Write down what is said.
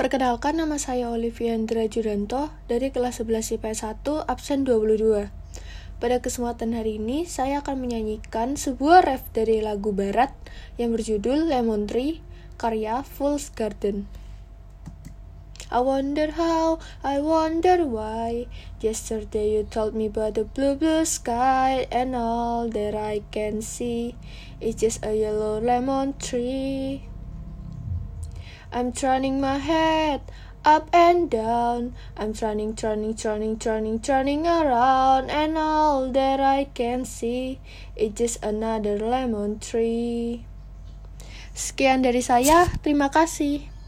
Perkenalkan nama saya Olivia Andra Juranto dari kelas 11 IPS 1 absen 22. Pada kesempatan hari ini saya akan menyanyikan sebuah ref dari lagu barat yang berjudul Lemon Tree karya Fool's Garden. I wonder how, I wonder why. Yesterday you told me about the blue blue sky and all that I can see is just a yellow lemon tree. I'm turning my head up and down. I'm turning, turning, turning, turning, turning around, and all that I can see is just another lemon tree. Sekian dari saya, terima kasih.